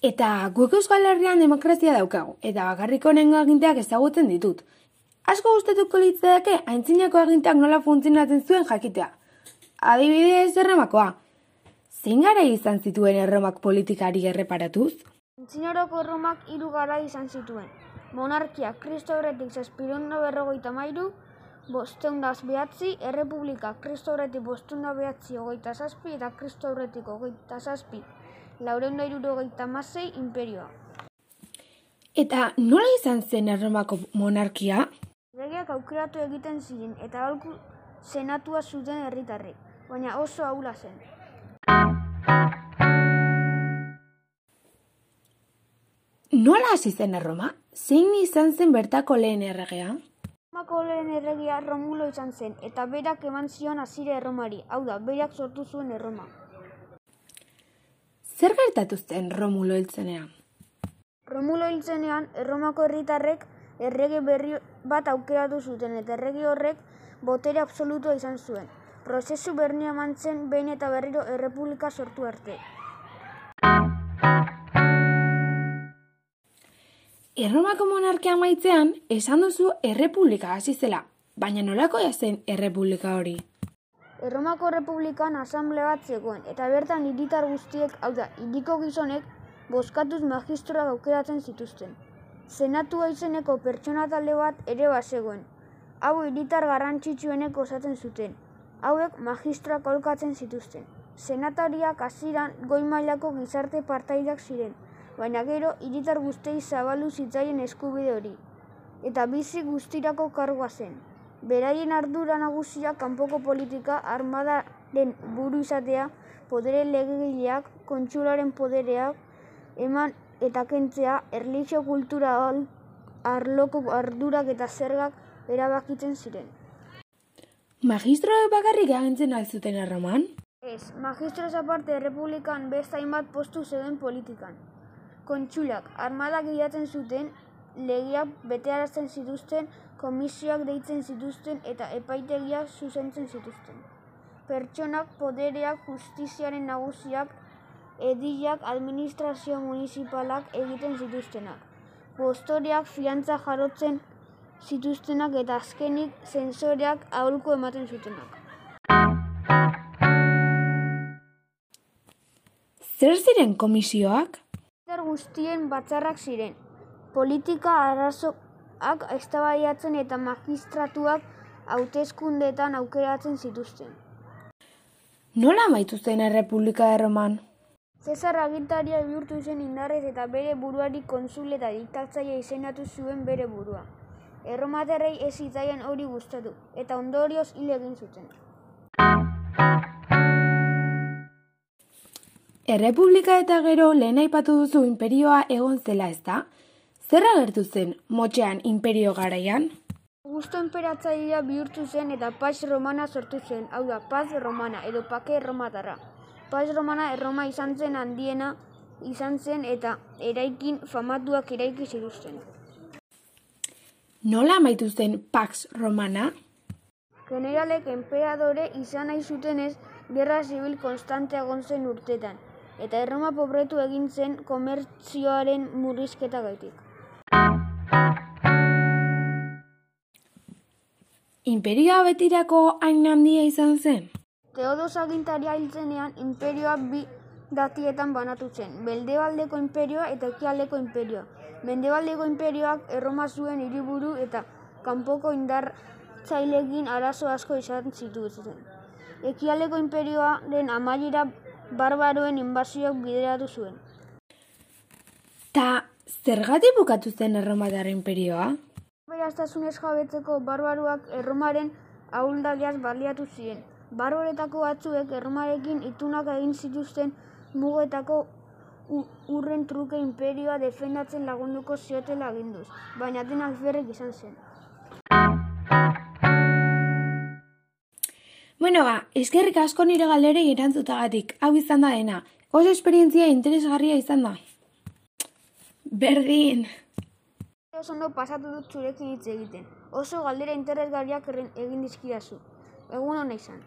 Eta guk Euskal Herrian demokrazia daukagu, eta bakarrik honengo aginteak ezagutzen ditut. Asko gustatuko litzake aintzinako aginteak nola funtzionatzen zuen jakitea. Adibidez, erromakoa. Zein gara izan zituen erromak politikari erreparatuz? Antzinaroko erromak hiru gara izan zituen. Monarkia, Kristo horretik zazpireunda berrogeita mairu, bosteunda behatzi, errepublika, Kristo horretik bosteunda behatzi hogeita zazpi, eta Kristo horretik hogeita zazpi, laureunda irurogeita masei, imperioa. Eta nola izan zen erromako monarkia? Regeak aukeratu egiten ziren, eta aholku senatua zuten herritarrek, baina oso ahula zen. Nola hasi zen erroma? Zein izan zen bertako lehen erregea? Erromako lehen erregia Romulo izan zen, eta berak eman zion azire erromari, hau da, berak sortu zuen erroma. Zer gertatu zen Romulo hiltzenean? Romulo hiltzenean, erromako herritarrek errege berri bat aukeratu zuten, eta errege horrek botere absolutua izan zuen. Prozesu bernia eman zen behin eta berriro errepublika sortu arte. Erromako monarkia maitzean, esan duzu errepublika hasi zela, baina nolakoa zen errepublika hori? Erromako Republikan asamble bat zegoen, eta bertan hiritar guztiek, hau da, hiriko gizonek, bozkatuz magistroak aukeratzen zituzten. Senatua izeneko pertsona talde bat ere bazegoen. Hau hiritar garrantzitsuenek osatzen zuten. Hauek magistroak aholkatzen zituzten. Senatariak hasieran goi mailako gizarte partaidak ziren, baina gero hiritar guztiei zabaldu zitzaien eskubide hori. Eta bizi guztirako kargoa zen. Beraien ardura nagusia kanpoko politika, armadaren buru izatea, podere legegileak, kontsularen podereak, eman eta kentzea, erlijio kultura arloko ardurak eta zergak erabakitzen ziren. Magistroek bakarrik agintzen alzuten erroman? Ez, magistros aparte errepublikan beste hainbat postu zeuden politikan. Kontsulak, armadak gidatzen zuten, legiak betearazten zituzten, komisioak deitzen zituzten eta epaitegiak zuzentzen zituzten. Pertsonak, podereak, justiziaren nagusiak, edilak, administrazio municipalak egiten zituztenak. Postoreak, fiantza jarotzen zituztenak eta azkenik zensoreak aholku ematen zutenak. Zer ziren komisioak? Zer guztien batzarrak ziren. Politika arazoak eztabaiatzen eta magistratuak hauteskundeetan aukeratzen zituzten. Nola amaitu zen errepublika erroman? Cesar agintaria bihurtu zen indarrez eta bere buruari konsul eta diktatzaile izendatu zuen bere burua. Erromaterrei ez zitzaien hori gustatu eta ondorioz hil egin zuten. Errepublika eta gero lehen aipatu duzu imperioa egon zela ez da? Zer agertu zen motxean imperio garaian? Augusto emperatzailea bihurtu zen eta Paz Romana sortu zen, hau da, Paz Romana edo Pake Erromatarra. Paz Romana Erroma izan zen handiena izan zen eta eraikin famatuak eraiki zituzten. Nola amaitu zen Pax Romana? Generalek emperadore izan nahi zutenez, gerra zibil konstante egon zen urtetan, eta Erroma pobretu egin zen komertzioaren murrizketa gaitik. Imperioa betirako hain handia izan zen? Teodos agintaria hiltzenean imperioa bi datietan banatu zen, Mendebaldeko imperioa eta ekialdeko imperioa. Mendebaldeko imperioak erroma zuen hiriburu eta kanpoko indartzailekin arazo asko izan zituzten. Ekialdeko imperioaren amaiera barbaroen inbasioak bideratu zuen. Ta zergatik bukatu zen erromatar imperioa? Beraztasunez jabetzeko barbaruak erromaren ahuldadiaz baliatu ziren. Barbaretako batzuek erromarekin itunak egin zituzten mugetako urren truke imperioa defendatzen lagunduko ziotela aginduz, baina denak berrek izan zen. Bueno ba, eskerrik asko nire galderei erantzutagatik, hau izan da dena. Oso esperientzia interesgarria izan da. Berdin. Oso ondo pasatu dut zurekin hitz egiten. Oso galdera interesgarriak egin dizkidazu. Egun hona izan.